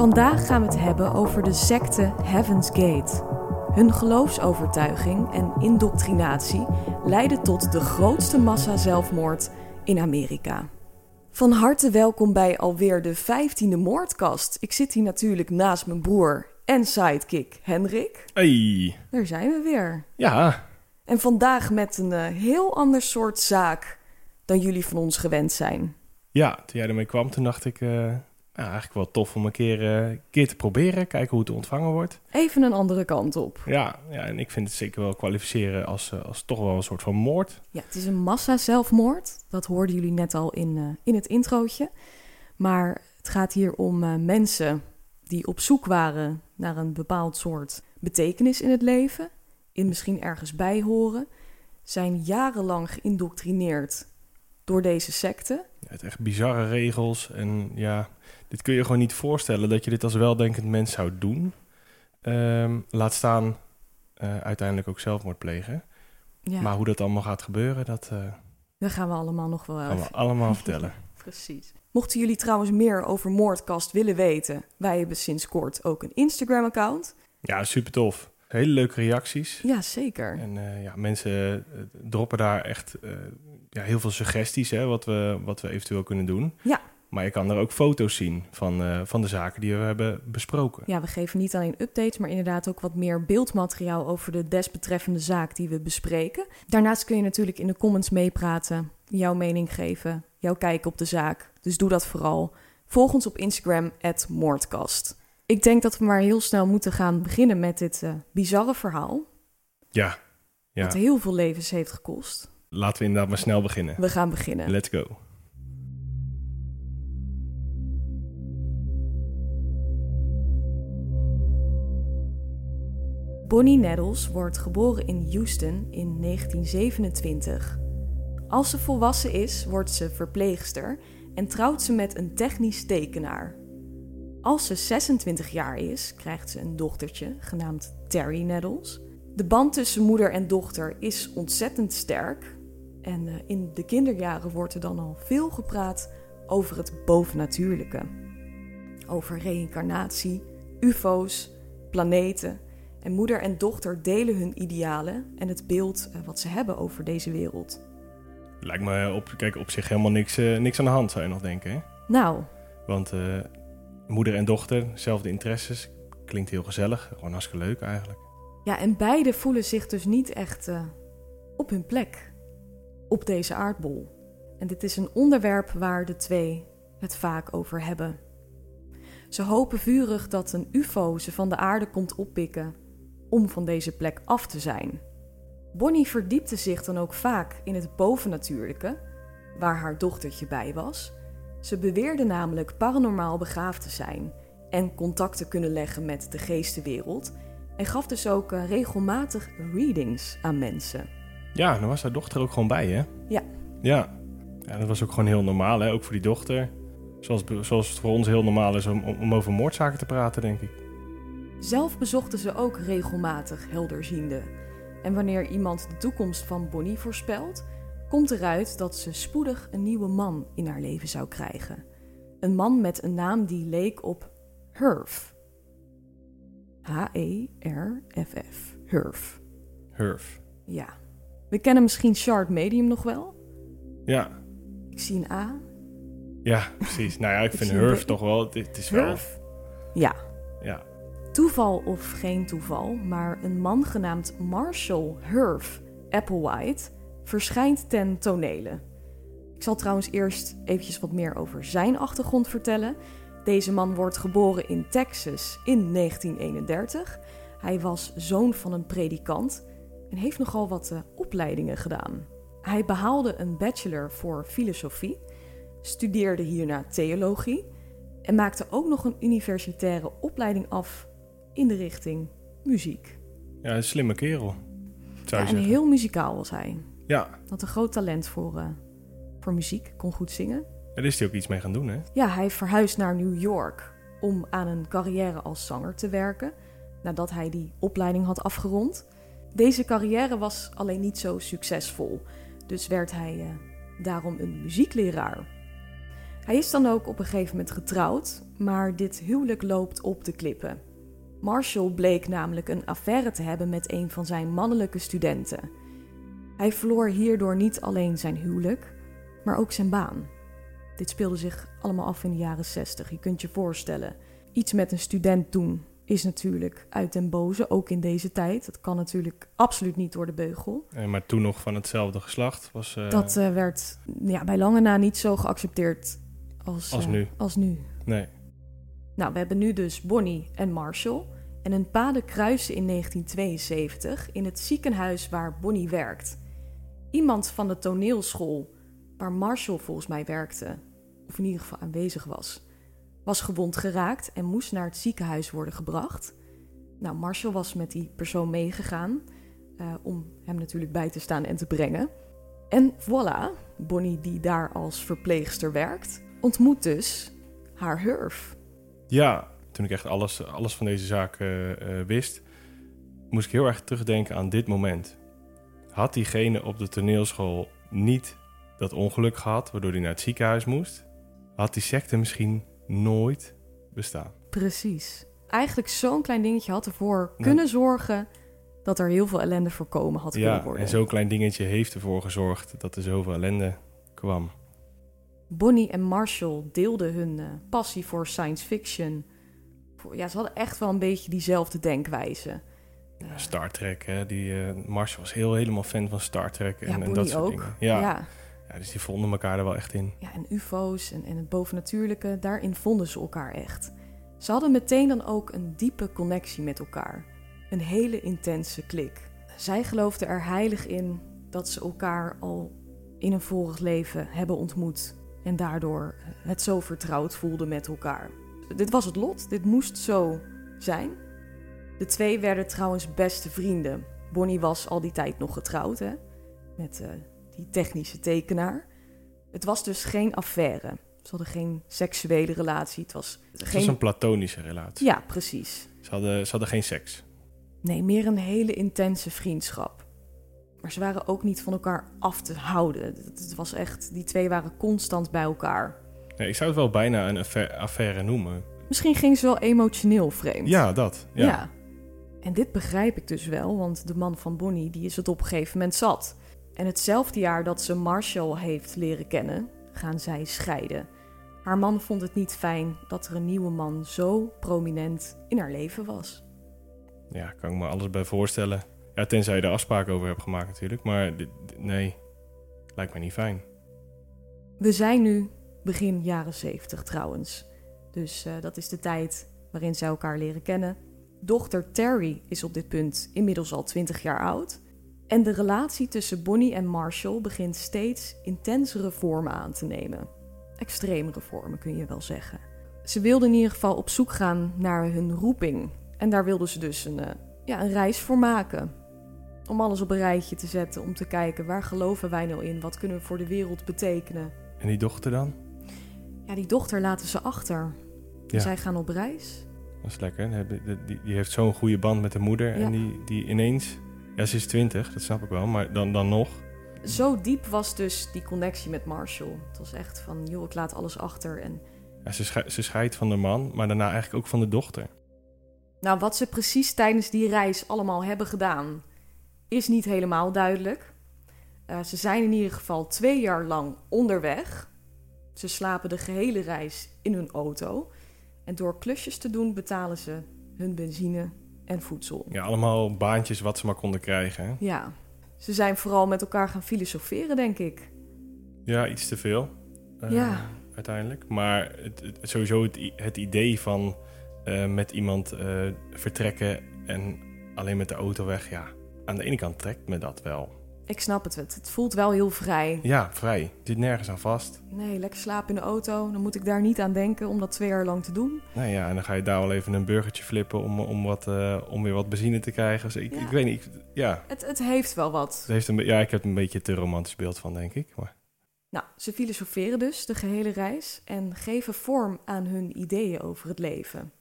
Vandaag gaan we het hebben over de secte Heaven's Gate. Hun geloofsovertuiging en indoctrinatie leiden tot de grootste massa zelfmoord in Amerika. Van harte welkom bij alweer de vijftiende moordkast. Ik zit hier natuurlijk naast mijn broer en sidekick Henrik. Hey. Daar zijn we weer. Ja. En vandaag met een uh, heel ander soort zaak dan jullie van ons gewend zijn. Ja, toen jij ermee kwam, toen dacht ik... Uh, ja, eigenlijk wel tof om een keer, uh, keer te proberen. Kijken hoe het ontvangen wordt. Even een andere kant op. Ja, ja en ik vind het zeker wel kwalificeren als, als toch wel een soort van moord. Ja, het is een massa-zelfmoord. Dat hoorden jullie net al in, in het introotje. Maar het gaat hier om mensen die op zoek waren naar een bepaald soort betekenis in het leven, in misschien ergens bij horen, zijn jarenlang geïndoctrineerd door deze secte. Ja, het echt bizarre regels en ja, dit kun je gewoon niet voorstellen dat je dit als weldenkend mens zou doen. Um, laat staan uh, uiteindelijk ook zelfmoord plegen. Ja. Maar hoe dat allemaal gaat gebeuren, dat... Uh, dat gaan we allemaal nog wel gaan we allemaal vertellen. Precies. Mochten jullie trouwens meer over Moordkast willen weten, wij hebben sinds kort ook een Instagram-account. Ja, super tof. Hele leuke reacties. Ja, zeker. En uh, ja, mensen uh, droppen daar echt uh, ja, heel veel suggesties, hè, wat, we, wat we eventueel kunnen doen. Ja. Maar je kan er ook foto's zien van, van de zaken die we hebben besproken. Ja, we geven niet alleen updates, maar inderdaad ook wat meer beeldmateriaal over de desbetreffende zaak die we bespreken. Daarnaast kun je natuurlijk in de comments meepraten, jouw mening geven, jouw kijk op de zaak. Dus doe dat vooral. Volg ons op Instagram, Moordkast. Ik denk dat we maar heel snel moeten gaan beginnen met dit uh, bizarre verhaal. Ja, ja. Wat heel veel levens heeft gekost. Laten we inderdaad maar snel beginnen. We gaan beginnen. Let's go. Bonnie Nettles wordt geboren in Houston in 1927. Als ze volwassen is, wordt ze verpleegster en trouwt ze met een technisch tekenaar. Als ze 26 jaar is, krijgt ze een dochtertje genaamd Terry Nettles. De band tussen moeder en dochter is ontzettend sterk. En uh, in de kinderjaren wordt er dan al veel gepraat over het bovennatuurlijke. Over reïncarnatie, UFO's, planeten. En moeder en dochter delen hun idealen en het beeld uh, wat ze hebben over deze wereld. Lijkt me op, kijk, op zich helemaal niks, uh, niks aan de hand, zou je nog denken. Hè? Nou. Want uh, moeder en dochter, zelfde interesses, klinkt heel gezellig. Gewoon hartstikke leuk eigenlijk. Ja, en beide voelen zich dus niet echt uh, op hun plek op deze aardbol. En dit is een onderwerp waar de twee het vaak over hebben. Ze hopen vurig dat een UFO ze van de aarde komt oppikken om van deze plek af te zijn. Bonnie verdiepte zich dan ook vaak in het bovennatuurlijke, waar haar dochtertje bij was. Ze beweerde namelijk paranormaal begaafd te zijn en contact te kunnen leggen met de geestenwereld en gaf dus ook uh, regelmatig readings aan mensen. Ja, dan was haar dochter ook gewoon bij, hè? Ja. Ja, ja dat was ook gewoon heel normaal, hè? Ook voor die dochter. Zoals, zoals het voor ons heel normaal is om, om over moordzaken te praten, denk ik. Zelf bezochten ze ook regelmatig helderzienden. En wanneer iemand de toekomst van Bonnie voorspelt, komt eruit dat ze spoedig een nieuwe man in haar leven zou krijgen. Een man met een naam die leek op Hurf. H-E-R-F-F. Hurf. Hurf. Ja. We kennen misschien Shard Medium nog wel. Ja. Ik zie een A. Ja, precies. Nou ja, ik, ik vind Hurf toch wel... Het is. Wel... Ja. Ja. Toeval of geen toeval, maar een man genaamd Marshall Herf Applewhite verschijnt ten tonele. Ik zal trouwens eerst eventjes wat meer over zijn achtergrond vertellen. Deze man wordt geboren in Texas in 1931. Hij was zoon van een predikant en heeft nogal wat uh, opleidingen gedaan. Hij behaalde een bachelor voor filosofie, studeerde hierna theologie en maakte ook nog een universitaire opleiding af in de richting muziek. Ja, een slimme kerel. Zou Ja, en heel muzikaal was hij. Ja, Had een groot talent voor, eh, voor muziek, kon goed zingen. daar is hij ook iets mee gaan doen, hè? Ja, hij verhuisd naar New York om aan een carrière als zanger te werken, nadat hij die opleiding had afgerond. Deze carrière was alleen niet zo succesvol, dus werd hij eh, daarom een muziekleraar. Hij is dan ook op een gegeven moment getrouwd, maar dit huwelijk loopt op de klippen. Marshall bleek namelijk een affaire te hebben met een van zijn mannelijke studenten. Hij verloor hierdoor niet alleen zijn huwelijk, maar ook zijn baan. Dit speelde zich allemaal af in de jaren 60. Je kunt je voorstellen. Iets met een student doen is natuurlijk uit den boze, ook in deze tijd. Dat kan natuurlijk absoluut niet door de beugel. Eh, maar toen nog van hetzelfde geslacht was... eh, Dat eh, werd ja, bij lange na niet zo geaccepteerd als, Als nu. als nu. Nee. Nou, we hebben nu dus Bonnie en Marshall. En hun paden kruisen in 1972 in het ziekenhuis waar Bonnie werkt. Iemand van de toneelschool waar Marshall volgens mij werkte, of in ieder geval aanwezig was, was gewond geraakt en moest naar het ziekenhuis worden gebracht. Nou, Marshall was met die persoon meegegaan eh, om hem natuurlijk bij te staan en te brengen. En voilà, Bonnie, die daar als verpleegster werkt, ontmoet dus haar Hurf. Ja, toen ik echt alles, alles van deze zaak eh, eh, wist, moest ik heel erg terugdenken aan dit moment. Had diegene op de toneelschool niet dat ongeluk gehad, waardoor hij naar het ziekenhuis moest, had die secte misschien nooit bestaan. Precies. Eigenlijk zo'n klein dingetje had ervoor kunnen zorgen dat er heel veel ellende voorkomen had kunnen Ja, worden. en zo'n klein dingetje heeft ervoor gezorgd dat er zoveel ellende kwam. Bonnie en Marshall deelden hun eh, passie voor science fiction. Ja, ze hadden echt wel een beetje diezelfde denkwijze. Star Trek, hè, die eh Marshall was heel helemaal fan van Star Trek en, ja, en dat soort ook. dingen. Ja, ja. ja. dus die vonden elkaar er wel echt in. Ja, en UFO's en, en het bovennatuurlijke, daarin vonden ze elkaar echt. Ze hadden meteen dan ook een diepe connectie met elkaar. Een hele intense klik. Zij geloofden er heilig in dat ze elkaar al in een vorig leven hebben ontmoet. En daardoor het zo vertrouwd voelden met elkaar. Dit was het lot, dit moest zo zijn. De twee werden trouwens beste vrienden. Bonnie was al die tijd nog getrouwd, hè? Met eh, die technische tekenaar. Het was dus geen affaire. Ze hadden geen seksuele relatie. Het was Het geen... was een platonische relatie. Ja, precies. Ze, hadden, ze hadden geen seks. Nee, meer een hele intense vriendschap. Maar ze waren ook niet van elkaar af te houden. Het was echt, die twee waren constant bij elkaar. Nee, ik zou het wel bijna een affa- affaire noemen. Misschien ging ze wel emotioneel vreemd. Ja, dat. Ja. Ja. En dit begrijp ik dus wel, want de man van Bonnie die is het op een gegeven moment zat. En hetzelfde jaar dat ze Marshall heeft leren kennen, gaan zij scheiden. Haar man vond het niet fijn dat er een nieuwe man zo prominent in haar leven was. Ja, kan ik me alles bij voorstellen. Ja, tenzij je er afspraken over hebt gemaakt natuurlijk. Maar nee, lijkt mij niet fijn. We zijn nu begin jaren 70 trouwens. Dus eh, dat is de tijd waarin zij elkaar leren kennen. Dochter Terry is op dit punt inmiddels al 20 jaar oud. En de relatie tussen Bonnie en Marshall begint steeds intensere vormen aan te nemen. Extremere vormen kun je wel zeggen. Ze wilden in ieder geval op zoek gaan naar hun roeping. En daar wilden ze dus een, eh, ja, een reis voor maken. Om alles op een rijtje te zetten, om te kijken waar geloven wij nou in? Wat kunnen we voor de wereld betekenen? En die dochter dan? Ja, die dochter laten ze achter. Ja. Zij gaan op reis. Dat is lekker. Die, heeft zo'n goede band met de moeder. Ja. En die, die ineens... Ja, ze is twintig, dat snap ik wel. Maar dan, dan nog... Zo diep was dus die connectie met Marshall. Het was echt van, joh, ik laat alles achter. En Ja, ze scheidt van de man, maar daarna eigenlijk ook van de dochter. nou, wat ze precies tijdens die reis allemaal hebben gedaan, is niet helemaal duidelijk. Eh, ze zijn in ieder geval twee jaar lang onderweg. Ze slapen de gehele reis in hun auto. En door klusjes te doen betalen ze hun benzine en voedsel. Ja, allemaal baantjes wat ze maar konden krijgen. Hè? Ja, ze zijn vooral met elkaar gaan filosoferen, denk ik. Ja, iets te veel. Uh, Ja. Uiteindelijk. Maar het, het- sowieso het idee van eh, met iemand eh, vertrekken en alleen met de auto weg. Ja, aan de ene kant trekt me dat wel. Ik snap het. Het, voelt wel heel vrij. Ja, vrij. Het zit nergens aan vast. Nee, lekker slapen in de auto. Dan moet ik daar niet aan denken om dat twee jaar lang te doen. Nou ja, en dan ga je daar wel even een burgertje flippen om, om, wat, eh, om weer wat benzine te krijgen. Dus ik, Ja. ik weet niet. ik- ja, Het, het heeft wel wat. het heeft een, ja, ik heb een beetje te romantisch beeld van, denk ik. Maar Nou, ze filosoferen dus de gehele reis en geven vorm aan hun ideeën over het leven.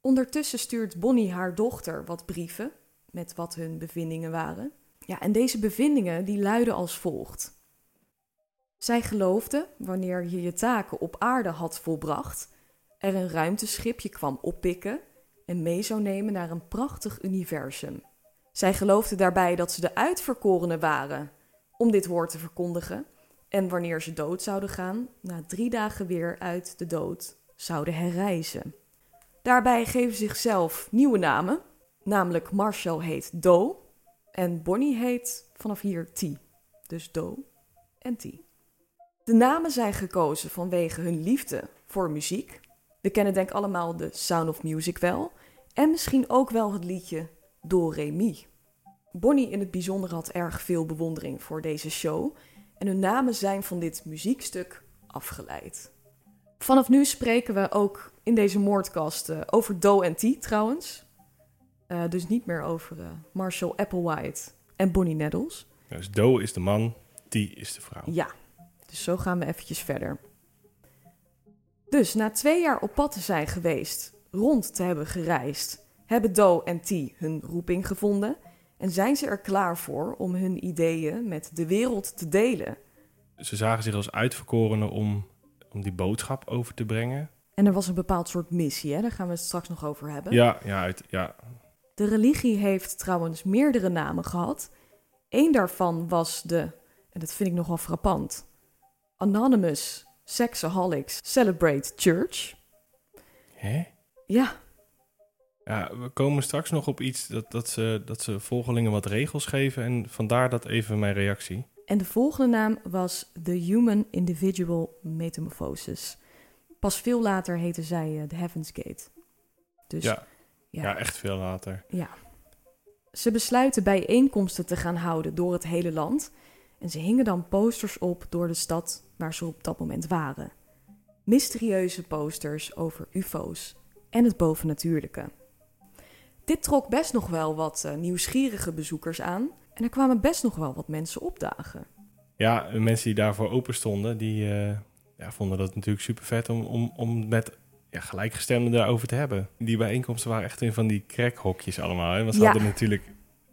Ondertussen stuurt Bonnie haar dochter wat brieven met wat hun bevindingen waren. Ja, en deze bevindingen die luiden als volgt. Zij geloofde, wanneer je je taken op aarde had volbracht, er een ruimteschip je kwam oppikken en mee zou nemen naar een prachtig universum. Zij geloofde daarbij dat ze de uitverkorenen waren om dit woord te verkondigen en wanneer ze dood zouden gaan, na drie dagen weer uit de dood zouden herreizen. Daarbij geven ze zichzelf nieuwe namen, namelijk Marshall heet Do en Bonnie heet vanaf hier T. Dus Do en T. De namen zijn gekozen vanwege hun liefde voor muziek. We kennen denk ik allemaal de Sound of Music wel en misschien ook wel het liedje Do Re Mi. Bonnie in het bijzonder had erg veel bewondering voor deze show en hun namen zijn van dit muziekstuk afgeleid. Vanaf nu spreken we ook in deze moordkast eh, over Doe en T trouwens. Eh, dus niet meer over eh, Marshall Applewhite en Bonnie Nettles. dus Do is de man, T is de vrouw. Ja, dus zo gaan we eventjes verder. Dus na twee jaar op pad te zijn geweest, rond te hebben gereisd, hebben Doe en T hun roeping gevonden en zijn ze er klaar voor om hun ideeën met de wereld te delen. Ze zagen zich als uitverkorenen om, om die boodschap over te brengen. En er was een bepaald soort missie, hè? daar gaan we het straks nog over hebben. Ja, ja, uit, ja, De religie heeft trouwens meerdere namen gehad. Eén daarvan was de, en dat vind ik nogal frappant, Anonymous Sexaholics Celebrate Church. Hè? Ja, Ja, we komen straks nog op iets dat, dat, ze, dat ze volgelingen wat regels geven. En vandaar dat even mijn reactie. en de volgende naam was The Human Individual Metamorphosis. Pas veel later heette zij eh, The Heaven's Gate. Dus ja, ja. ja. echt veel later. Ja. Ze besluiten bijeenkomsten te gaan houden door het hele land. En ze hingen dan posters op door de stad waar ze op dat moment waren. Mysterieuze posters over UFO's en het bovennatuurlijke. Dit trok best nog wel wat eh, nieuwsgierige bezoekers aan. En er kwamen best nog wel wat mensen opdagen. Ja, mensen die daarvoor open stonden, die eh, ja, vonden dat natuurlijk super vet om, om, om met ja, gelijkgestemden daarover te hebben. Die bijeenkomsten waren echt in van die crack-hokjes allemaal. Hè? Want ze Ja. hadden natuurlijk,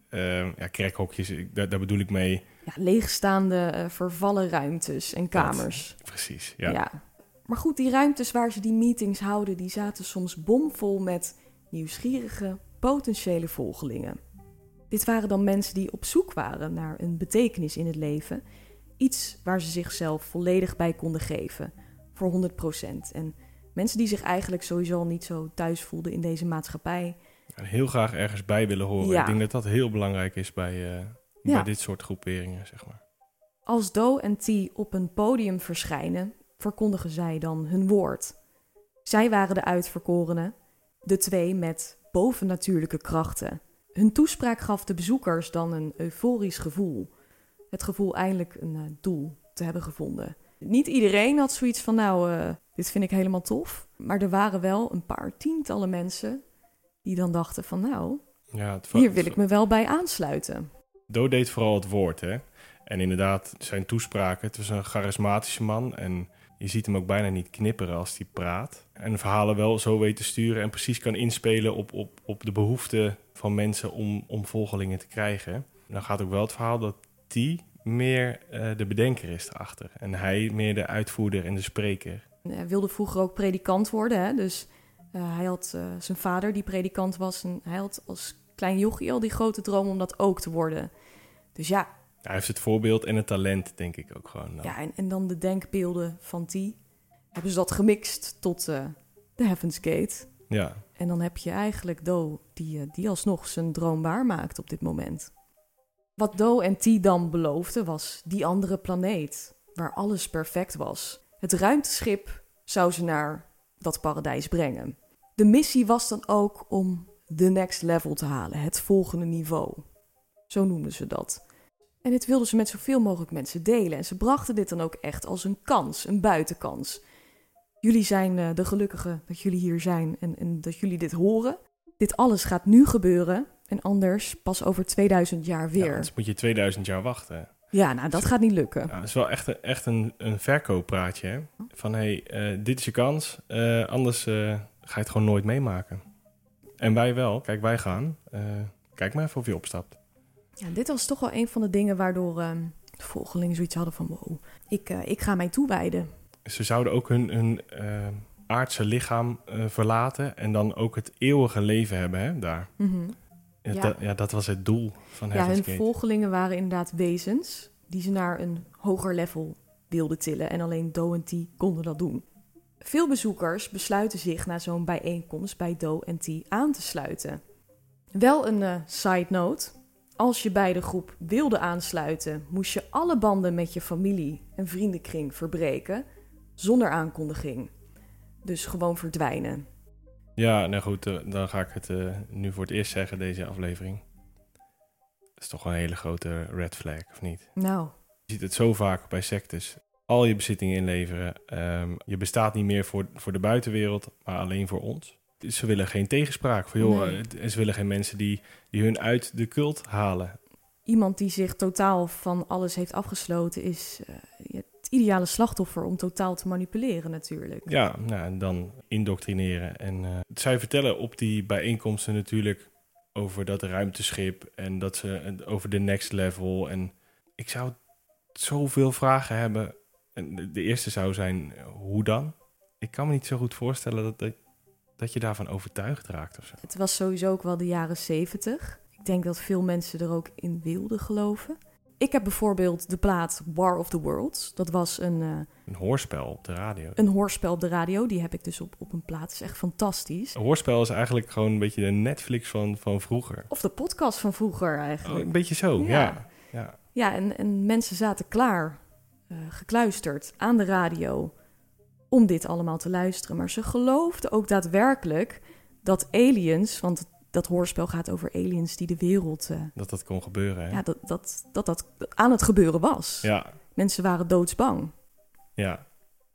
eh, ja, crack-hokjes, daar, daar bedoel ik mee. Ja, leegstaande, eh, vervallen ruimtes en kamers. Precies, ja. Ja. Maar goed, die ruimtes waar ze die meetings houden, die zaten soms bomvol met nieuwsgierige, potentiële volgelingen. Dit waren dan mensen die op zoek waren naar een betekenis in het leven. Iets waar ze zichzelf volledig bij konden geven, voor 100%. En mensen die zich eigenlijk sowieso niet zo thuis voelden in deze maatschappij. En heel graag ergens bij willen horen. Ja. Ik denk dat dat heel belangrijk is bij, eh, Ja. bij dit soort groeperingen, zeg maar. Als Do en T op een podium verschijnen, verkondigen zij dan hun woord. Zij waren de uitverkorenen, de twee met bovennatuurlijke krachten. Hun toespraak gaf de bezoekers dan een euforisch gevoel. Het gevoel eindelijk een eh, doel te hebben gevonden. Niet iedereen had zoiets van, nou, eh, dit vind ik helemaal tof. Maar er waren wel een paar tientallen mensen die dan dachten van, nou, Ja, hier wil ik me wel bij aansluiten. Do deed vooral het woord, hè. En inderdaad, zijn toespraken, het was een charismatische man. En je ziet hem ook bijna niet knipperen als hij praat. En verhalen wel zo weet te sturen en precies kan inspelen op, op, op de behoeften van mensen om, om volgelingen te krijgen. Dan gaat ook wel het verhaal dat die meer eh, de bedenker is erachter. En hij meer de uitvoerder en de spreker. Hij wilde vroeger ook predikant worden. Hè? Dus eh, hij had eh, zijn vader die predikant was. En hij had als klein jochie al die grote droom om dat ook te worden. Dus ja, Hij heeft het voorbeeld en het talent, denk ik ook gewoon. dan. ja en, en dan de denkbeelden van T. Hebben ze dat gemixt tot eh de Heaven's Gate. Ja. En dan heb je eigenlijk Do, die, eh, die alsnog zijn droom waarmaakt op dit moment. Wat Do en T dan beloofden was die andere planeet, waar alles perfect was. Het ruimteschip zou ze naar dat paradijs brengen. De missie was dan ook om de next level te halen, het volgende niveau. Zo noemden ze dat. En dit wilden ze met zoveel mogelijk mensen delen. En ze brachten dit dan ook echt als een kans, een buitenkans. Jullie zijn uh, de gelukkige dat jullie hier zijn en, en dat jullie dit horen. Dit alles gaat nu gebeuren en anders pas over 2000 jaar weer. Ja, anders moet je 2000 jaar wachten. Ja, nou dat gaat niet lukken. Ja, het is wel echt een, echt een, een verkooppraatje. Hè? Van hé, hey, uh, dit is je kans, uh, anders ga je het gewoon nooit meemaken. En wij wel. Kijk, wij gaan. kijk maar even of je opstapt. Ja, dit was toch wel een van de dingen waardoor uh, de volgelingen zoiets hadden van... wow, ik, ik ga mij toewijden. Ze zouden ook hun, hun aardse lichaam verlaten... en dan ook het eeuwige leven hebben hè, daar. Mm -hmm. Ja, ja. Dat, ja, dat was het doel van Heaven's Ja, hun volgelingen waren inderdaad wezens... die ze naar een hoger level wilden tillen... en alleen Do en T konden dat doen. Veel bezoekers besluiten zich na zo'n bijeenkomst bij Do en T aan te sluiten. Wel een side note als je bij de groep wilde aansluiten, moest je alle banden met je familie en vriendenkring verbreken zonder aankondiging. Dus gewoon verdwijnen. Ja, nou goed, uh, dan ga ik het uh, nu voor het eerst zeggen, deze aflevering. Dat is toch een hele grote red flag, of niet? Nou. Je ziet het zo vaak bij sectes. Al je bezittingen inleveren. Um, je bestaat niet meer voor, voor de buitenwereld, maar alleen voor ons ze willen geen tegenspraak. Voor, joh, nee. Ze willen geen mensen die, die hun uit de cult halen. Iemand die zich totaal van alles heeft afgesloten is uh, het ideale slachtoffer om totaal te manipuleren natuurlijk. Ja, nou, en dan indoctrineren. En uh, zij vertellen op die bijeenkomsten natuurlijk over dat ruimteschip en dat ze over de next level. En ik zou zoveel vragen hebben. En de eerste zou zijn, hoe dan? Ik kan me niet zo goed voorstellen dat, dat dat je daarvan overtuigd raakt of zo. Het was sowieso ook wel de jaren zeventig. Ik denk dat veel mensen er ook in wilden geloven. Ik heb bijvoorbeeld de plaat War of the Worlds. Dat was een... Uh, een hoorspel op de radio. Een hoorspel op de radio. Die heb ik dus op, op een plaat. Dat is echt fantastisch. Een hoorspel is eigenlijk gewoon een beetje de Netflix van, van vroeger. Of de podcast van vroeger eigenlijk. Oh, een beetje zo, ja. Ja, ja. ja en, en mensen zaten klaar, uh, gekluisterd aan de radio om dit allemaal te luisteren. Maar ze geloofden ook daadwerkelijk dat aliens, want dat hoorspel gaat over aliens die de wereld. Uh, dat dat kon gebeuren. Hè? Ja, dat dat, dat dat aan het gebeuren was. Ja. Mensen waren doodsbang. Ja.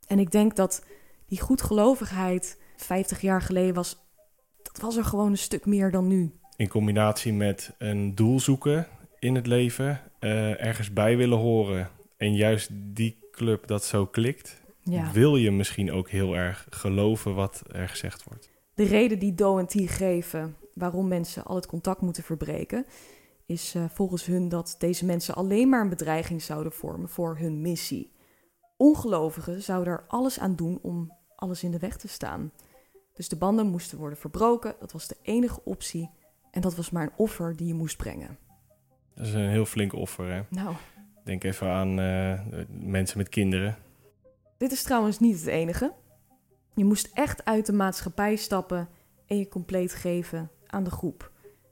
En ik denk dat die goedgelovigheid 50 jaar geleden was. Dat was er gewoon een stuk meer dan nu. In combinatie met een doel zoeken in het leven, uh, ergens bij willen horen. En juist die club dat zo klikt, ja. wil je misschien ook heel erg geloven wat er gezegd wordt. De reden die Do en T geven waarom mensen al het contact moeten verbreken, is uh, volgens hun dat deze mensen alleen maar een bedreiging zouden vormen voor hun missie. Ongelovigen zouden er alles aan doen om alles in de weg te staan. Dus de banden moesten worden verbroken, dat was de enige optie. En dat was maar een offer die je moest brengen. Dat is een heel flink offer, hè? Nou. Denk even aan uh, mensen met kinderen dit is trouwens niet het enige. Je moest echt uit de maatschappij stappen en je compleet geven aan de groep.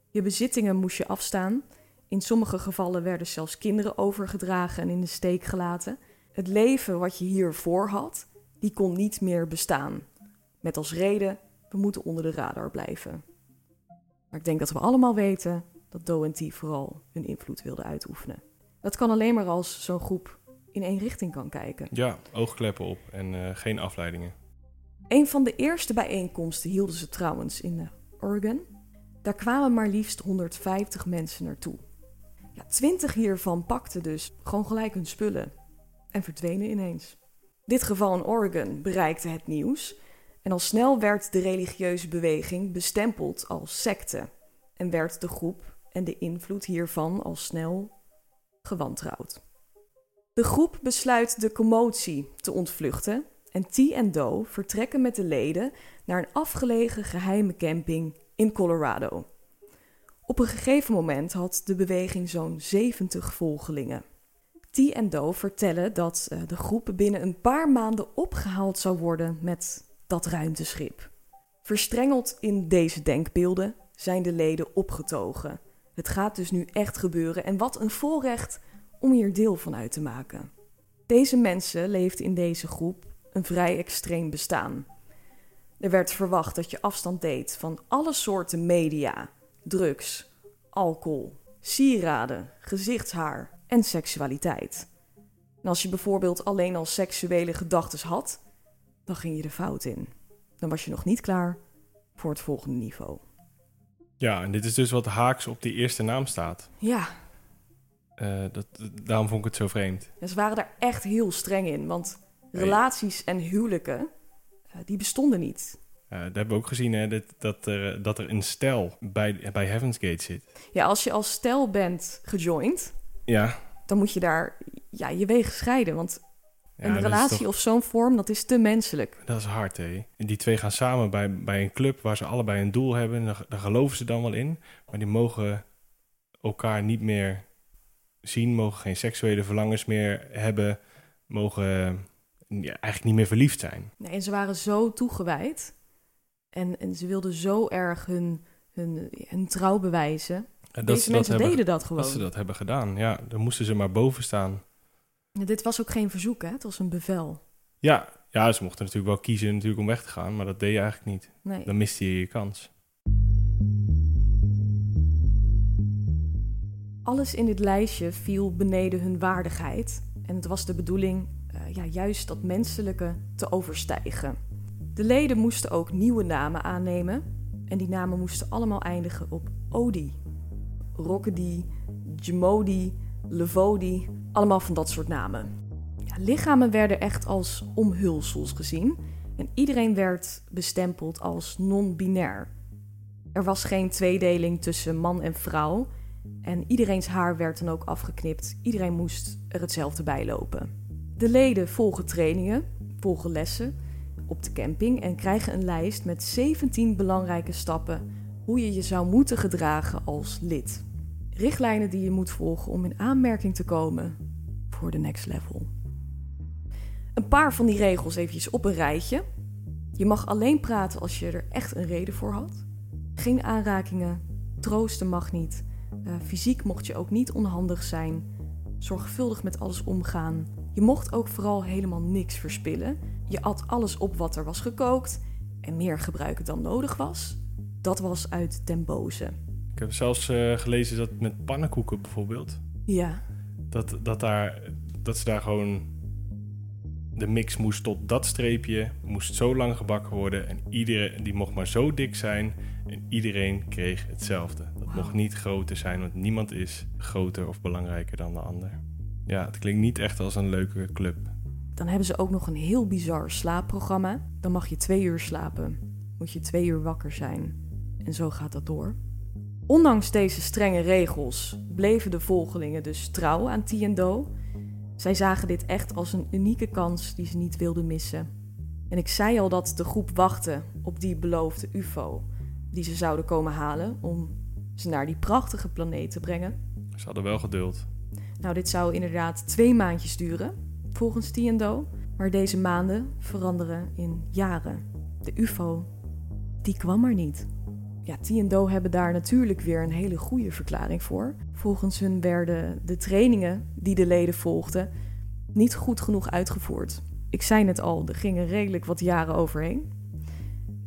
Je bezittingen moest je afstaan. In sommige gevallen werden zelfs kinderen overgedragen en in de steek gelaten. Het leven wat je hiervoor had, die kon niet meer bestaan. Met als reden, we moeten onder de radar blijven. Maar ik denk dat we allemaal weten dat Do en T vooral hun invloed wilden uitoefenen. Dat kan alleen maar als zo'n groep in één richting kan kijken. Ja, oogkleppen op en uh, geen afleidingen. Een van de eerste bijeenkomsten hielden ze trouwens in uh, Oregon. Daar kwamen maar liefst 150 mensen naartoe. Ja, 20 hiervan pakten dus gewoon gelijk hun spullen en verdwenen ineens. Dit geval in Oregon bereikte het nieuws en al snel werd de religieuze beweging bestempeld als secte en werd de groep en de invloed hiervan al snel gewantrouwd. De groep besluit de commotie te ontvluchten en T en Do vertrekken met de leden naar een afgelegen geheime camping in Colorado. Op een gegeven moment had de beweging zo'n 70 volgelingen. T en Do vertellen dat eh, de groep binnen een paar maanden opgehaald zou worden met dat ruimteschip. Verstrengeld in deze denkbeelden zijn de leden opgetogen. Het gaat dus nu echt gebeuren en wat een voorrecht om hier deel van uit te maken. Deze mensen leefden in deze groep een vrij extreem bestaan. Er werd verwacht dat je afstand deed van alle soorten media, drugs, alcohol, sieraden, gezichtshaar en seksualiteit. En als je bijvoorbeeld alleen al seksuele gedachten had, dan ging je de fout in. Dan was je nog niet klaar voor het volgende niveau. Ja, en dit is dus wat haaks op die eerste naam staat. Ja. Uh, dat, daarom vond ik het zo vreemd. Ja, ze waren daar echt heel streng in, want relaties en huwelijken, die bestonden niet. Uh, dat hebben we ook gezien, hè, dat, dat, er, dat er een stel bij, bij Heaven's Gate zit. Ja, als je als stel bent gejoind, ja. dan moet je daar ja, je wegen scheiden. Want een relatie toch... of zo'n vorm, dat is te menselijk. Dat is hard, hè. En die twee gaan samen bij, bij een club waar ze allebei een doel hebben. Daar, daar geloven ze dan wel in. Maar die mogen elkaar niet meer zien, mogen geen seksuele verlangens meer hebben, mogen ja, eigenlijk niet meer verliefd zijn. Nee, en ze waren zo toegewijd. En, en ze wilden zo erg hun, hun, hun trouw bewijzen. dat Deze mensen dat deden dat gewoon. Dat ze dat hebben gedaan, ja. Dan moesten ze maar boven staan. dit was ook geen verzoek, hè? Het was een bevel. Ja, ja, ze mochten natuurlijk wel kiezen natuurlijk om weg te gaan, maar dat deed je eigenlijk niet. Nee. Dan miste je je kans. Alles in dit lijstje viel beneden hun waardigheid. En het was de bedoeling ja, juist dat menselijke te overstijgen. De leden moesten ook nieuwe namen aannemen. En die namen moesten allemaal eindigen op Odi. Rockedy, Jmodi, Levodi, allemaal van dat soort namen. Ja, lichamen werden echt als omhulsels gezien. En iedereen werd bestempeld als non-binair. Er was geen tweedeling tussen man en vrouw. En iedereen's haar werd dan ook afgeknipt. Iedereen moest er hetzelfde bij lopen. De leden volgen trainingen, volgen lessen op de camping en krijgen een lijst met 17 belangrijke stappen hoe je je zou moeten gedragen als lid. Richtlijnen die je moet volgen om in aanmerking te komen voor de next level. Een paar van die regels eventjes op een rijtje. Je mag alleen praten als je er echt een reden voor had. Geen aanrakingen, troosten mag niet. Uh, fysiek mocht je ook niet onhandig zijn. Zorgvuldig met alles omgaan. Je mocht ook vooral helemaal niks verspillen. Je at alles op wat er was gekookt en meer gebruiken dan nodig was. Dat was uit ten boze. Ik heb zelfs uh, gelezen dat met pannenkoeken bijvoorbeeld. Ja. Dat, dat, daar, dat ze daar gewoon. De mix moest tot dat streepje, moest zo lang gebakken worden. En iedereen die mocht maar zo dik zijn. En iedereen kreeg hetzelfde. Dat mocht niet groter zijn, want niemand is groter of belangrijker dan de ander. Ja, het klinkt niet echt als een leuke club. Dan hebben ze ook nog een heel bizar slaapprogramma. Dan mag je twee uur slapen. Moet je twee uur wakker zijn. En zo gaat dat door. Ondanks deze strenge regels bleven de volgelingen dus trouw aan Do. Zij zagen dit echt als een unieke kans die ze niet wilden missen. En ik zei al dat de groep wachtte op die beloofde UFO die ze zouden komen halen om ze naar die prachtige planeet te brengen. Ze hadden wel geduld. Nou, dit zou inderdaad twee maandjes duren, volgens Do. Maar deze maanden veranderen in jaren. De UFO, die kwam maar niet. Ja, Do hebben daar natuurlijk weer een hele goede verklaring voor. Volgens hun werden de trainingen die de leden volgden niet goed genoeg uitgevoerd. Ik zei het al, er gingen redelijk wat jaren overheen.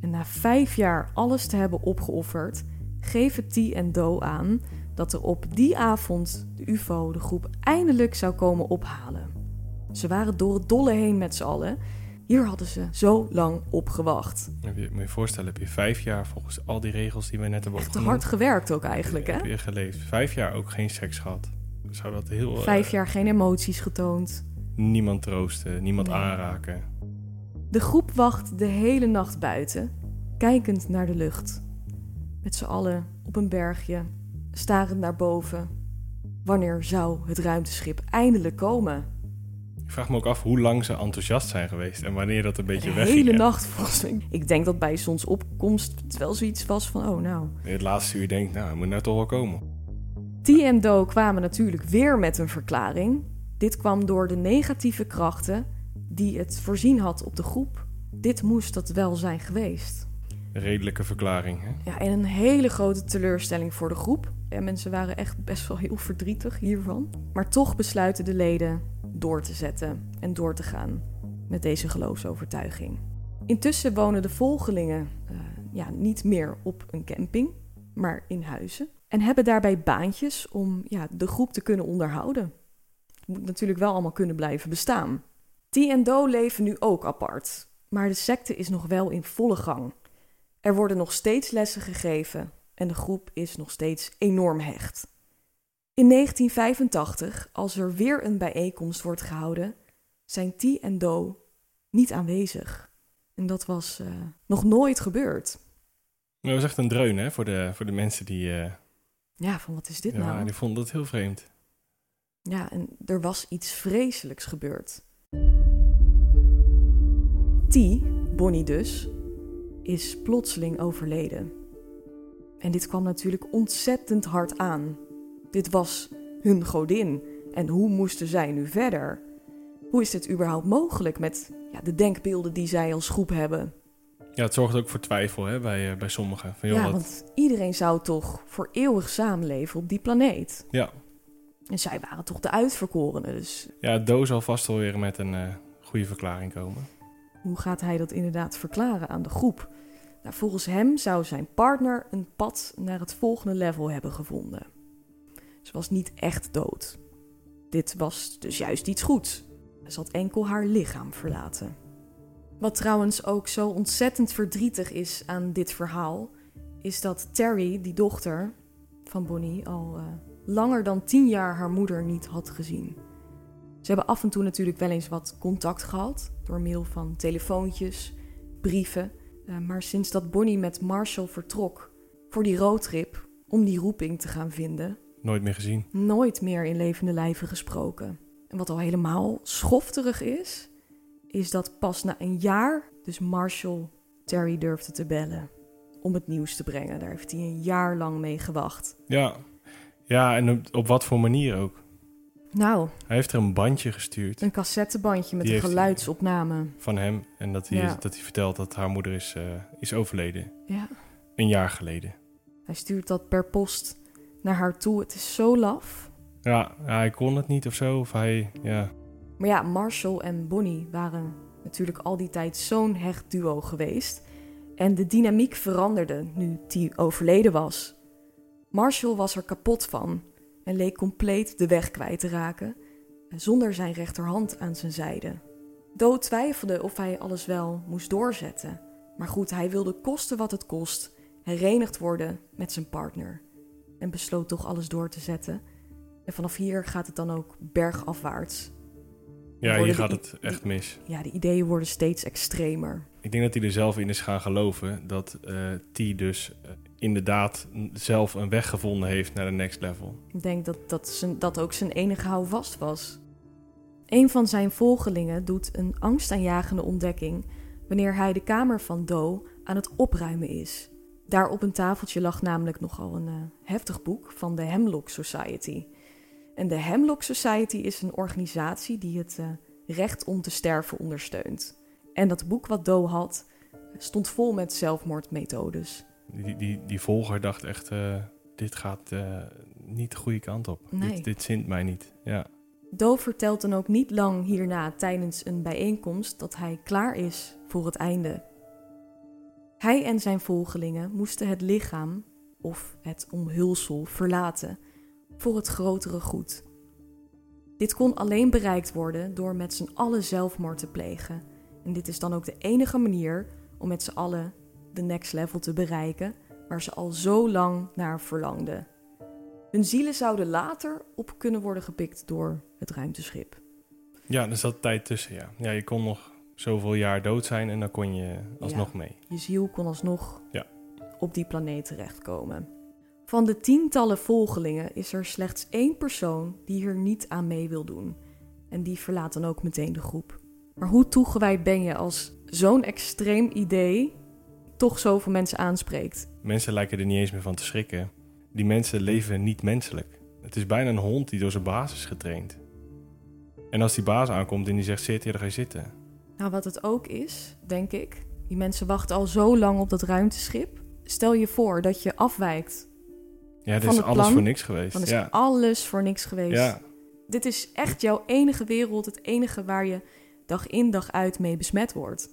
En na vijf jaar alles te hebben opgeofferd, geven T Do aan dat er op die avond de UFO de groep eindelijk zou komen ophalen. Ze waren door het dolle heen met z'n allen. Hier hadden ze zo lang op gewacht. Heb je, moet je voorstellen, heb je vijf jaar volgens al die regels die we net hebben Echt hard gewerkt ook eigenlijk, hè? Heb je geleefd. Vijf jaar ook geen seks gehad. Zou dat heel... Vijf uh, jaar geen emoties getoond. Niemand troosten, niemand aanraken. De groep wacht de hele nacht buiten, kijkend naar de lucht. Met z'n allen op een bergje, starend naar boven. Wanneer zou het ruimteschip eindelijk komen? Ik vraag me ook af hoe lang ze enthousiast zijn geweest en wanneer dat een beetje weg De hele nacht volgens mij. Ik denk dat bij zonsopkomst het wel zoiets was van, oh nou. In het laatste uur denk nou, het moet nou toch wel komen. T en Do kwamen natuurlijk weer met een verklaring. Dit kwam door de negatieve krachten die het voorzien had op de groep. Dit moest dat wel zijn geweest. redelijke verklaring. Hè? Ja, en een hele grote teleurstelling voor de groep. En mensen waren echt best wel heel verdrietig hiervan. Maar toch besluiten de leden door te zetten en door te gaan met deze geloofsovertuiging. Intussen wonen de volgelingen uh, ja, niet meer op een camping, maar in huizen. En hebben daarbij baantjes om ja, de groep te kunnen onderhouden. Moet natuurlijk wel allemaal kunnen blijven bestaan. T en Do leven nu ook apart, maar de secte is nog wel in volle gang. Er worden nog steeds lessen gegeven en de groep is nog steeds enorm hecht. In 1985, als er weer een bijeenkomst wordt gehouden, zijn T en Do niet aanwezig. En dat was uh, nog nooit gebeurd. Dat was echt een dreun hè, voor, de, voor de mensen die... Uh... Ja, van wat is dit ja, nou? die vonden dat heel vreemd. Ja, en er was iets vreselijks gebeurd. T, Bonnie dus, is plotseling overleden. En dit kwam natuurlijk ontzettend hard aan. Dit was hun godin. En hoe moesten zij nu verder? Hoe is dit überhaupt mogelijk met ja, de denkbeelden die zij als groep hebben? Ja, het zorgt ook voor twijfel hè, bij, uh, bij sommigen. Van, joh, ja, want iedereen zou toch voor eeuwig samenleven op die planeet? Ja. En zij waren toch de uitverkorenen, dus... Ja, Do zal vast wel weer met een uh, goede verklaring komen. Hoe gaat hij dat inderdaad verklaren aan de groep? Nou, volgens hem zou zijn partner een pad naar het volgende level hebben gevonden. Ze was niet echt dood. Dit was dus juist iets goeds. Ze had enkel haar lichaam verlaten. Wat trouwens ook zo ontzettend verdrietig is aan dit verhaal, is dat Terry, die dochter van Bonnie, al uh, langer dan tien jaar haar moeder niet had gezien. Ze hebben af en toe natuurlijk wel eens wat contact gehad, door middel van telefoontjes, brieven. Uh, maar sinds dat Bonnie met Marshall vertrok voor die roadtrip om die roeping te gaan vinden. Nooit meer gezien. Nooit meer in levende lijven gesproken. En wat al helemaal schofterig is, is dat pas na een jaar dus Marshall Terry durfde te bellen om het nieuws te brengen. Daar heeft hij een jaar lang mee gewacht. Ja, ja en op, op wat voor manier ook? Nou, hij heeft er een bandje gestuurd. Een cassettebandje met een geluidsopname. Van hem. En dat hij, dat hij vertelt dat haar moeder is, uh, is overleden. Ja. Een jaar geleden. Hij stuurt dat per post naar haar toe. Het is zo laf. Ja, hij kon het niet of zo. Of hij, ja. Maar ja, Marshall en Bonnie waren natuurlijk al die tijd zo'n hecht duo geweest. En de dynamiek veranderde nu die overleden was. Marshall was er kapot van en leek compleet de weg kwijt te raken, zonder zijn rechterhand aan zijn zijde. Dood twijfelde of hij alles wel moest doorzetten. Maar goed, hij wilde kosten wat het kost herenigd worden met zijn partner. En besloot toch alles door te zetten. En vanaf hier gaat het dan ook bergafwaarts. Ja, hier gaat het echt mis. Ja, de ideeën worden steeds extremer. Ik denk dat hij er zelf in is gaan geloven dat uh, T dus uh, inderdaad zelf een weg gevonden heeft naar de next level. Ik denk dat dat, zijn, dat ook zijn enige houvast was. Een van zijn volgelingen doet een angstaanjagende ontdekking wanneer hij de kamer van Do aan het opruimen is. Daar op een tafeltje lag namelijk nogal een uh, heftig boek van de Hemlock Society. En de Hemlock Society is een organisatie die het uh, recht om te sterven ondersteunt. En dat boek wat Do had, stond vol met zelfmoordmethodes. Die, die, die volger dacht echt, uh, dit gaat uh, niet de goede kant op. Nee. Dit, dit zint mij niet. Ja. Do vertelt dan ook niet lang hierna tijdens een bijeenkomst dat hij klaar is voor het einde. Hij en zijn volgelingen moesten het lichaam of het omhulsel verlaten voor het grotere goed. Dit kon alleen bereikt worden door met z'n allen zelfmoord te plegen. En dit is dan ook de enige manier om met z'n allen de next level te bereiken waar ze al zo lang naar verlangden. Hun zielen zouden later op kunnen worden gepikt door het ruimteschip. Ja, er zat tijd tussen, ja. Ja, je kon nog zoveel jaar dood zijn en dan kon je alsnog ja, mee. Je ziel kon alsnog ja. op die planeet terechtkomen. Van de tientallen volgelingen is er slechts één persoon die hier niet aan mee wil doen. En die verlaat dan ook meteen de groep. Maar hoe toegewijd ben je als zo'n extreem idee toch zoveel mensen aanspreekt? Mensen lijken er niet eens meer van te schrikken. Die mensen leven niet menselijk. Het is bijna een hond die door zijn baas is getraind. En als die baas aankomt en die zegt zit, ja, dan ga je zitten. Nou, wat het ook is, denk ik, Die mensen wachten al zo lang op dat ruimteschip. Stel je voor dat je afwijkt. Ja, dit van is het alles plan, voor niks geweest. Dan is ja. alles voor niks geweest. ja, Dit is echt jouw enige wereld, het enige waar je dag in dag uit mee besmet wordt.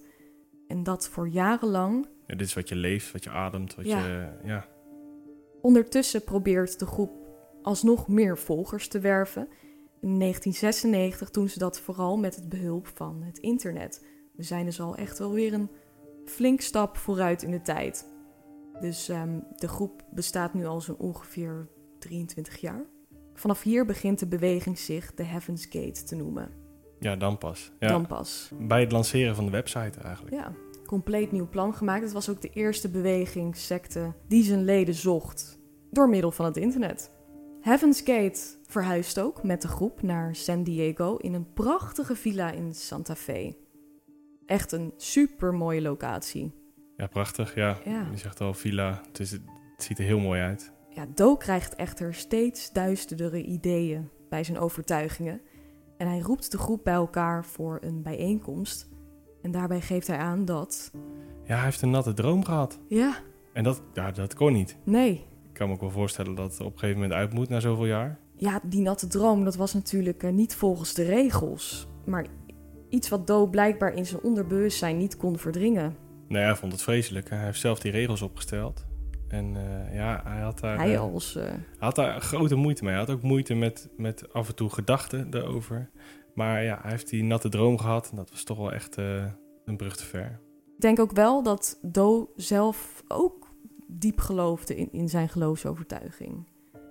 En dat voor jarenlang. Ja, dit is wat je leeft, wat je ademt, wat Ja. je... Ja. Ondertussen probeert de groep alsnog meer volgers te werven. In 1996 doen ze dat vooral met het behulp van het internet. We zijn dus al echt wel weer een flink stap vooruit in de tijd. Dus ehm, de groep bestaat nu al zo'n ongeveer 23 jaar. Vanaf hier begint de beweging zich de Heaven's Gate te noemen. ja, dan pas. Ja. Dan pas. Bij het lanceren van de website eigenlijk. Ja, compleet nieuw plan gemaakt. Het was ook de eerste beweging, secte, die zijn leden zocht door middel van het internet. Heaven's Gate verhuist ook met de groep naar San Diego in een prachtige villa in Santa Fe. Echt een super mooie locatie. Ja, prachtig. Ja, Ja. je zegt al villa. Het, is, het ziet er heel mooi uit. Ja, Do krijgt echter steeds duisterdere ideeën bij zijn overtuigingen. En hij roept de groep bij elkaar voor een bijeenkomst. En daarbij geeft hij aan dat. Ja, hij heeft een natte droom gehad. Ja, En dat, ja, dat kon niet. nee, Ik kan me ook wel voorstellen dat het op een gegeven moment uit moet na zoveel jaar. Ja, die natte droom, dat was natuurlijk eh, niet volgens de regels. Maar iets wat Do blijkbaar in zijn onderbewustzijn niet kon verdringen. Nee, hij vond het vreselijk. Hij heeft zelf die regels opgesteld. En eh, ja, hij had daar, Hij eh, als... eh, had daar grote moeite mee. Hij had ook moeite met, met af en toe gedachten daarover. Maar ja, hij heeft die natte droom gehad. En dat was toch wel echt een brug te ver. Ik denk ook wel dat Do zelf ook diep geloofde in, in zijn geloofsovertuiging.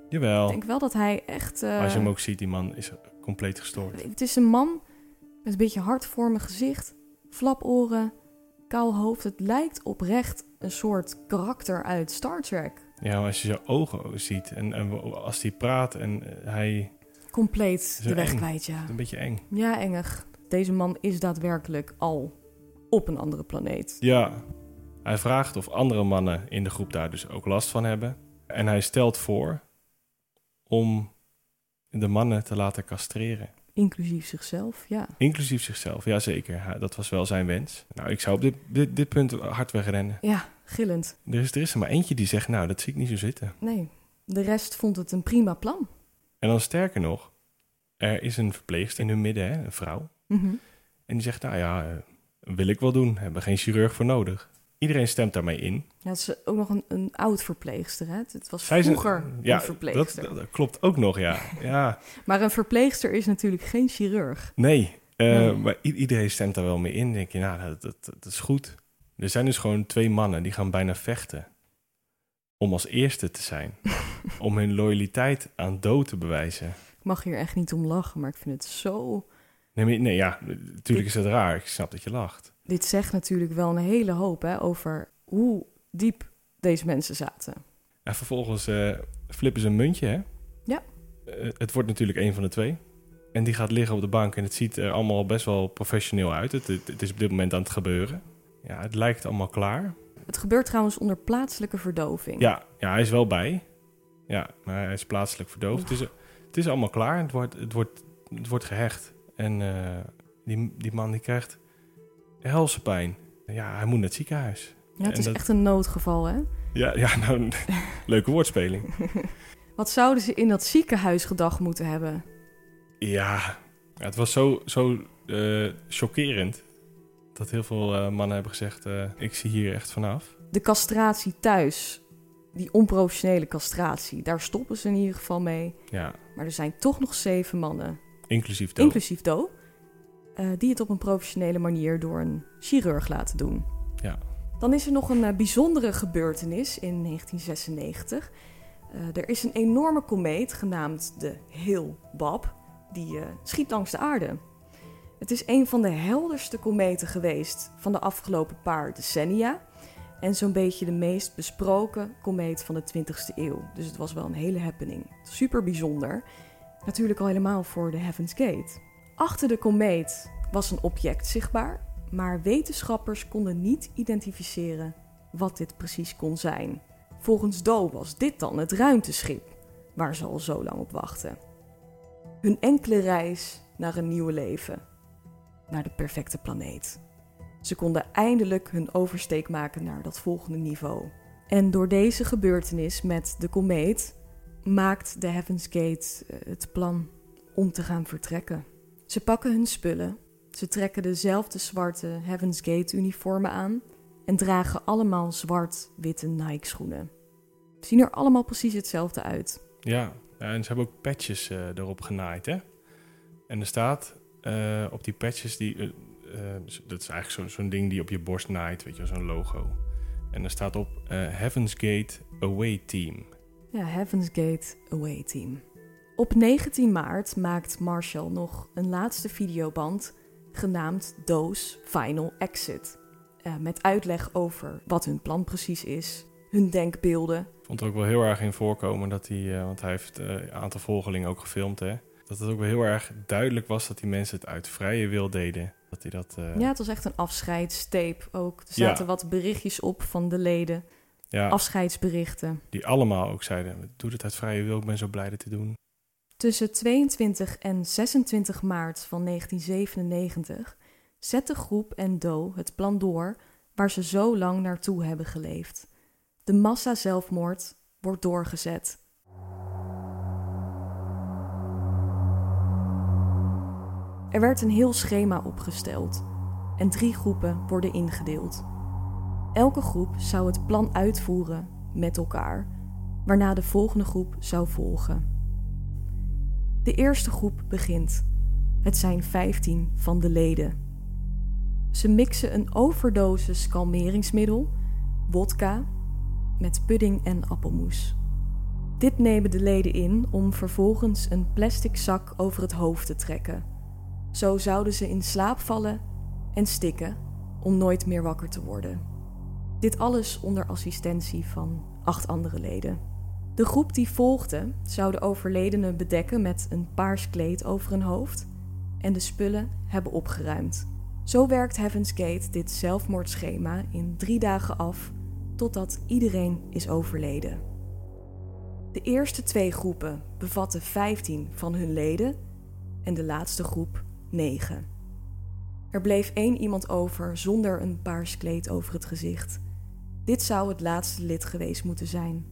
Jawel. Ik denk wel dat hij echt... Als je hem ook ziet, die man is compleet gestoord. Het is een man met een beetje hartvormig gezicht, flaporen, kaal hoofd. Het lijkt oprecht een soort karakter uit Star Trek. Ja, maar als je zijn ogen ziet en, en als hij praat en eh, hij... Compleet de weg eng. kwijt, ja. Een beetje eng. Ja, engig. Deze man is daadwerkelijk al op een andere planeet. Ja, hij vraagt of andere mannen in de groep daar dus ook last van hebben. En hij stelt voor om de mannen te laten castreren. Inclusief zichzelf, ja. Inclusief zichzelf, jazeker. Hij- Dat was wel zijn wens. Nou, ik zou op dit, dit, dit punt hard wegrennen. Ja, gillend. Er is, er is er maar eentje die zegt, nou, dat zie ik niet zo zitten. Nee, de rest vond het een prima plan. En dan sterker nog, er is een verpleegster in hun midden, hè, een vrouw. Mhm. En die zegt, nou ja, eh, wil ik wel doen. Hebben geen chirurg voor nodig. Iedereen stemt daarmee in. Ja, het is ook nog een, een oud verpleegster, hè? Het was Zij is een- vroeger ja, een verpleegster. Dat, dat klopt ook nog, ja. ja. Maar een verpleegster is natuurlijk geen chirurg. Nee, eh, Nee. maar iedereen stemt daar wel mee in. Denk je, nou, dat, dat, dat is goed. Er zijn dus gewoon twee mannen die gaan bijna vechten. Om als eerste te zijn. om hun loyaliteit aan dood te bewijzen. Ik mag hier echt niet om lachen, maar ik vind het zo... Nee, nee ja, natuurlijk is het raar. Ik snap dat je lacht. Dit zegt natuurlijk wel een hele hoop hè, over hoe diep deze mensen zaten. En vervolgens eh, flippen ze een muntje, hè? Ja. Eh, het wordt natuurlijk een van de twee. En die gaat liggen op de bank en het ziet er allemaal best wel professioneel uit. Het, het, het is op dit moment aan het gebeuren. Ja, het lijkt allemaal klaar. Het gebeurt trouwens onder plaatselijke verdoving. Ja, ja, hij is wel bij. Ja, maar hij is plaatselijk verdoofd. Het is, het is allemaal klaar. Het wordt, het wordt, het wordt gehecht. En eh, die, die man die krijgt helse pijn. Ja, hij moet naar het ziekenhuis. Ja, het En is dat- echt een noodgeval, hè? Ja, ja nou, leuke woordspeling. Wat zouden ze in dat ziekenhuis gedacht moeten hebben? Ja, het was zo, zo eh, chockerend. Dat heel veel eh, mannen hebben gezegd, ik zie hier echt vanaf. De castratie thuis, die onprofessionele castratie, daar stoppen ze in ieder geval mee. Ja, Maar er zijn toch nog zeven mannen, inclusief dood. inclusief Do, eh, die het op een professionele manier door een chirurg laten doen. Ja. Dan is er nog een eh, bijzondere gebeurtenis in 1996. Eh, er is een enorme komeet genaamd de Hale-Bopp, die schiet langs de aarde. Het is een van de helderste kometen geweest van de afgelopen paar decennia. En zo'n beetje de meest besproken komeet van de 20e eeuw. Dus het was wel een hele happening. Super bijzonder. Natuurlijk al helemaal voor de Heaven's Gate. Achter de komeet was een object zichtbaar, maar wetenschappers konden niet identificeren wat dit precies kon zijn. Volgens Do was dit dan het ruimteschip waar ze al zo lang op wachten. Hun enkele reis naar een nieuwe leven, naar de perfecte planeet. Ze konden eindelijk hun oversteek maken naar dat volgende niveau. En door deze gebeurtenis met de komeet maakt de Heaven's Gate eh, het plan om te gaan vertrekken. Ze pakken hun spullen, ze trekken dezelfde zwarte Heaven's Gate uniformen aan en dragen allemaal zwart-witte Nike schoenen. Zien er allemaal precies hetzelfde uit. Ja, en ze hebben ook patches uh, erop genaaid, hè? En er staat uh, op die patches, die, dat is eigenlijk zo'n ding die op je borst naait, weet je, zo'n logo. En er staat op Heaven's Gate Away Team. Ja, Heaven's Gate Away Team. Op 19 maart maakt Marshall nog een laatste videoband genaamd Doos Final Exit. Uh, met uitleg over wat hun plan precies is, hun denkbeelden. Ik vond er ook wel heel erg in voorkomen dat hij, uh, want hij heeft uh, een aantal volgelingen ook gefilmd, hè. Dat het ook wel heel erg duidelijk was dat die mensen het uit vrije wil deden. Dat hij dat, Ja, het was echt een afscheidstape ook. Er zaten ja. wat berichtjes op van de leden. Ja, afscheidsberichten. Die allemaal ook zeiden, doe het uit vrije wil, ik ben zo blij dit te doen. Tussen 22 en 26 maart van 1997 zet de groep en Doe het plan door waar ze zo lang naartoe hebben geleefd. De massa-zelfmoord wordt doorgezet. Er werd een heel schema opgesteld en drie groepen worden ingedeeld. Elke groep zou het plan uitvoeren met elkaar, waarna de volgende groep zou volgen. De eerste groep begint. Het zijn 15 van de leden. Ze mixen een overdosis kalmeringsmiddel, wodka, met pudding en appelmoes. Dit nemen de leden in om vervolgens een plastic zak over het hoofd te trekken. Zo zouden ze in slaap vallen en stikken om nooit meer wakker te worden. Dit alles onder assistentie van acht andere leden. De groep die volgde zou de overledene bedekken met een paars kleed over hun hoofd en de spullen hebben opgeruimd. Zo werkt Heaven's Gate dit zelfmoordschema in drie dagen af totdat iedereen is overleden. De eerste twee groepen bevatten 15 van hun leden en de laatste groep 9. Er bleef één iemand over zonder een paars kleed over het gezicht. Dit zou het laatste lid geweest moeten zijn.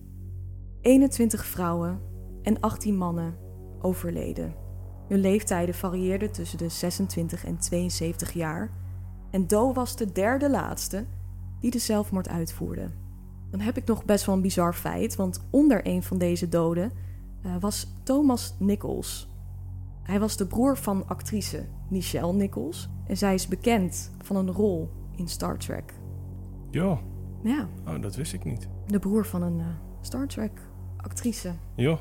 21 vrouwen en 18 mannen overleden. Hun leeftijden varieerden tussen de 26 en 72 jaar en Doe was de derde laatste die de zelfmoord uitvoerde. Dan heb ik nog best wel een bizar feit, want onder een van deze doden uh, was Thomas Nichols. Hij was de broer van actrice Nichelle Nichols en zij is bekend van een rol in Star Trek. Ja. Ja. Oh, dat wist ik niet. De broer van een uh, Star Trek actrice. Ja.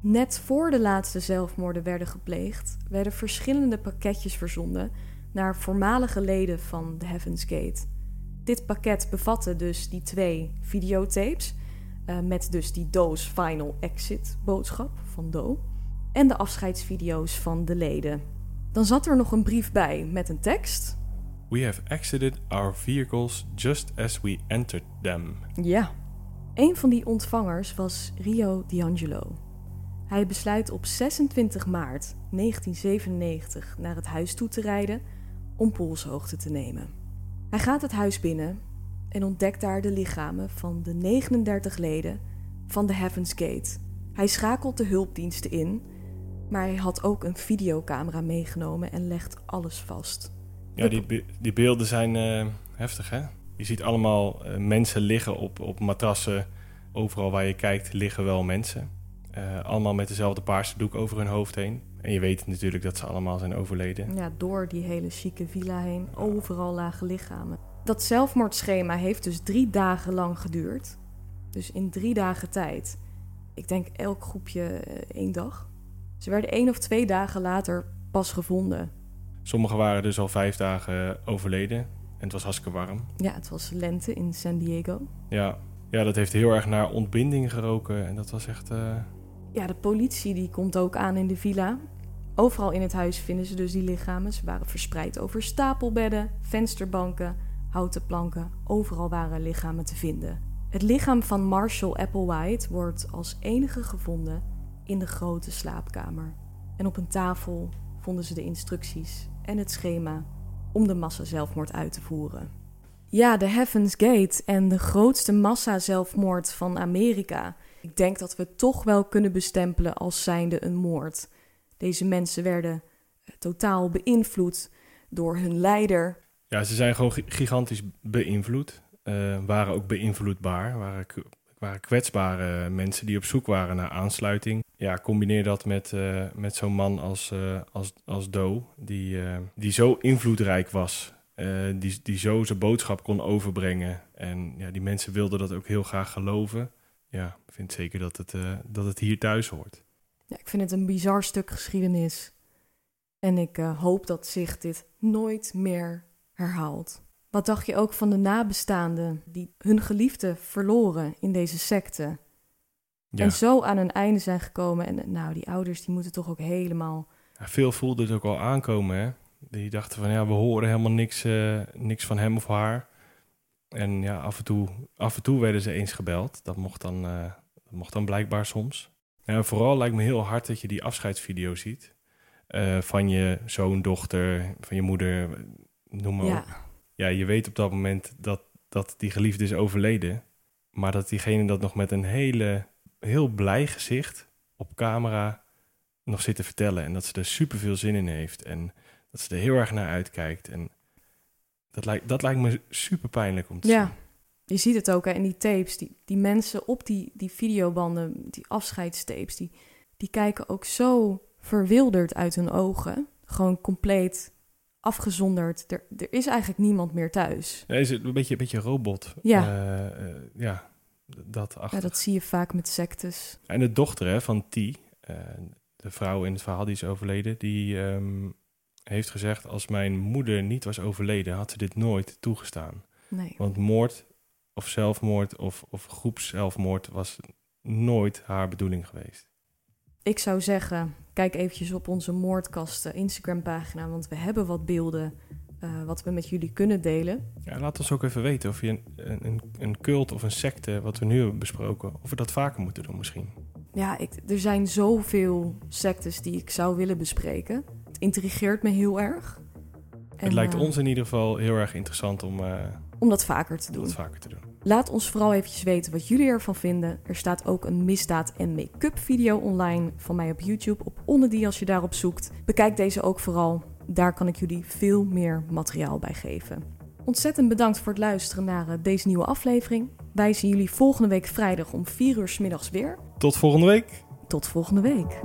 Net voor de laatste zelfmoorden werden gepleegd, werden verschillende pakketjes verzonden naar voormalige leden van de Heaven's Gate. Dit pakket bevatte dus die twee videotapes, uh, met dus die doos Final Exit boodschap van Do en de afscheidsvideo's van de leden. Dan zat er nog een brief bij met een tekst. We have exited our vehicles just as we entered them. Ja. Een van die ontvangers was Rio D'Angelo. Hij besluit op 26 maart 1997 naar het huis toe te rijden om polshoogte te nemen. Hij gaat het huis binnen en ontdekt daar de lichamen van de 39 leden van de Heaven's Gate. Hij schakelt de hulpdiensten in, maar hij had ook een videocamera meegenomen en legt alles vast. Ja, die, die beelden zijn uh, heftig, hè? Je ziet allemaal uh, mensen liggen op, op matrassen. Overal waar je kijkt liggen wel mensen. Uh, allemaal met dezelfde paarse doek over hun hoofd heen. En je weet natuurlijk dat ze allemaal zijn overleden. Ja, door die hele chique villa heen. Overal lage lichamen. Dat zelfmoordschema heeft dus drie dagen lang geduurd. Dus in drie dagen tijd. Ik denk elk groepje één dag. Ze werden één of twee dagen later pas gevonden. Sommigen waren dus al vijf dagen overleden. En het was hartstikke warm. Ja, het was lente in San Diego. Ja, ja dat heeft heel erg naar ontbinding geroken. En dat was echt... Uh... Ja, de politie die komt ook aan in de villa. Overal in het huis vinden ze dus die lichamen. Ze waren verspreid over stapelbedden, vensterbanken, houten planken. Overal waren lichamen te vinden. Het lichaam van Marshall Applewhite wordt als enige gevonden in de grote slaapkamer. En op een tafel vonden ze de instructies en het schema om de massa-zelfmoord uit te voeren. Ja, de Heaven's Gate en de grootste massa-zelfmoord van Amerika. Ik denk dat we toch wel kunnen bestempelen als zijnde een moord. Deze mensen werden eh, totaal beïnvloed door hun leider. Ja, ze zijn gewoon gigantisch beïnvloed. Uh, waren ook beïnvloedbaar. Waren, waren kwetsbare mensen die op zoek waren naar aansluiting. Ja, combineer dat met, uh, met zo'n man als, uh, als, als Doe, die, die zo invloedrijk was. die, die zo zijn boodschap kon overbrengen. En ja, die mensen wilden dat ook heel graag geloven. Ja, ik vind zeker dat het, dat het hier thuis hoort. Ja, ik vind het een bizar stuk geschiedenis. En ik hoop dat zich dit nooit meer herhaalt. Wat dacht je ook van de nabestaanden die hun geliefde verloren in deze secte? Ja. En zo aan een einde zijn gekomen. En nou, die ouders die moeten toch ook helemaal... Ja, veel voelden het ook al aankomen, hè? Die dachten van, ja, we horen helemaal niks, uh, niks van hem of haar. En ja, af en toe, af en toe werden ze eens gebeld. Dat mocht dan, uh, dat mocht dan blijkbaar soms. En vooral lijkt me heel hard dat je die afscheidsvideo ziet. Uh, van je zoon, dochter, van je moeder, noem maar ja. op ja, je weet op dat moment dat, dat die geliefde is overleden. Maar dat diegene dat nog met een hele, heel blij gezicht op camera nog zit te vertellen. En dat ze er super veel zin in heeft. En dat ze er heel erg naar uitkijkt. En dat lijkt, dat lijkt me super pijnlijk om te ja. zien. Je ziet het ook hè, in die tapes. Die, die mensen op die, die videobanden, die afscheidstapes, die, die kijken ook zo verwilderd uit hun ogen. Gewoon compleet afgezonderd. Er, er is eigenlijk niemand meer thuis. Ja, is het een beetje, een beetje robot? Ja. Uh, uh, ja, dat achter. Ja, dat zie je vaak met sectes. En de dochter hè, van T, uh, de vrouw in het verhaal die is overleden, die um, heeft gezegd: Als mijn moeder niet was overleden, had ze dit nooit toegestaan. Nee. Want moord of zelfmoord of, of groepszelfmoord was nooit haar bedoeling geweest. Ik zou zeggen, kijk eventjes op onze moordkasten Instagram pagina, want we hebben wat beelden uh, wat we met jullie kunnen delen. Ja, laat ons ook even weten of je een, een, een cult of een secte, wat we nu hebben besproken, of we dat vaker moeten doen misschien. Ja, ik, er zijn zoveel sectes die ik zou willen bespreken. Het intrigeert me heel erg. En, het lijkt uh, ons in ieder geval heel erg interessant om, uh, om dat vaker te om doen. Dat vaker te doen. Laat ons vooral eventjes weten wat jullie ervan vinden. Er staat ook een misdaad- en make-up video online van mij op YouTube op Onnedie als je daarop zoekt. Bekijk deze ook vooral. Daar kan ik jullie veel meer materiaal bij geven. Ontzettend bedankt voor het luisteren naar uh, deze nieuwe aflevering. Wij zien jullie volgende week vrijdag om 4 uur s middags weer. Tot volgende week. Tot volgende week.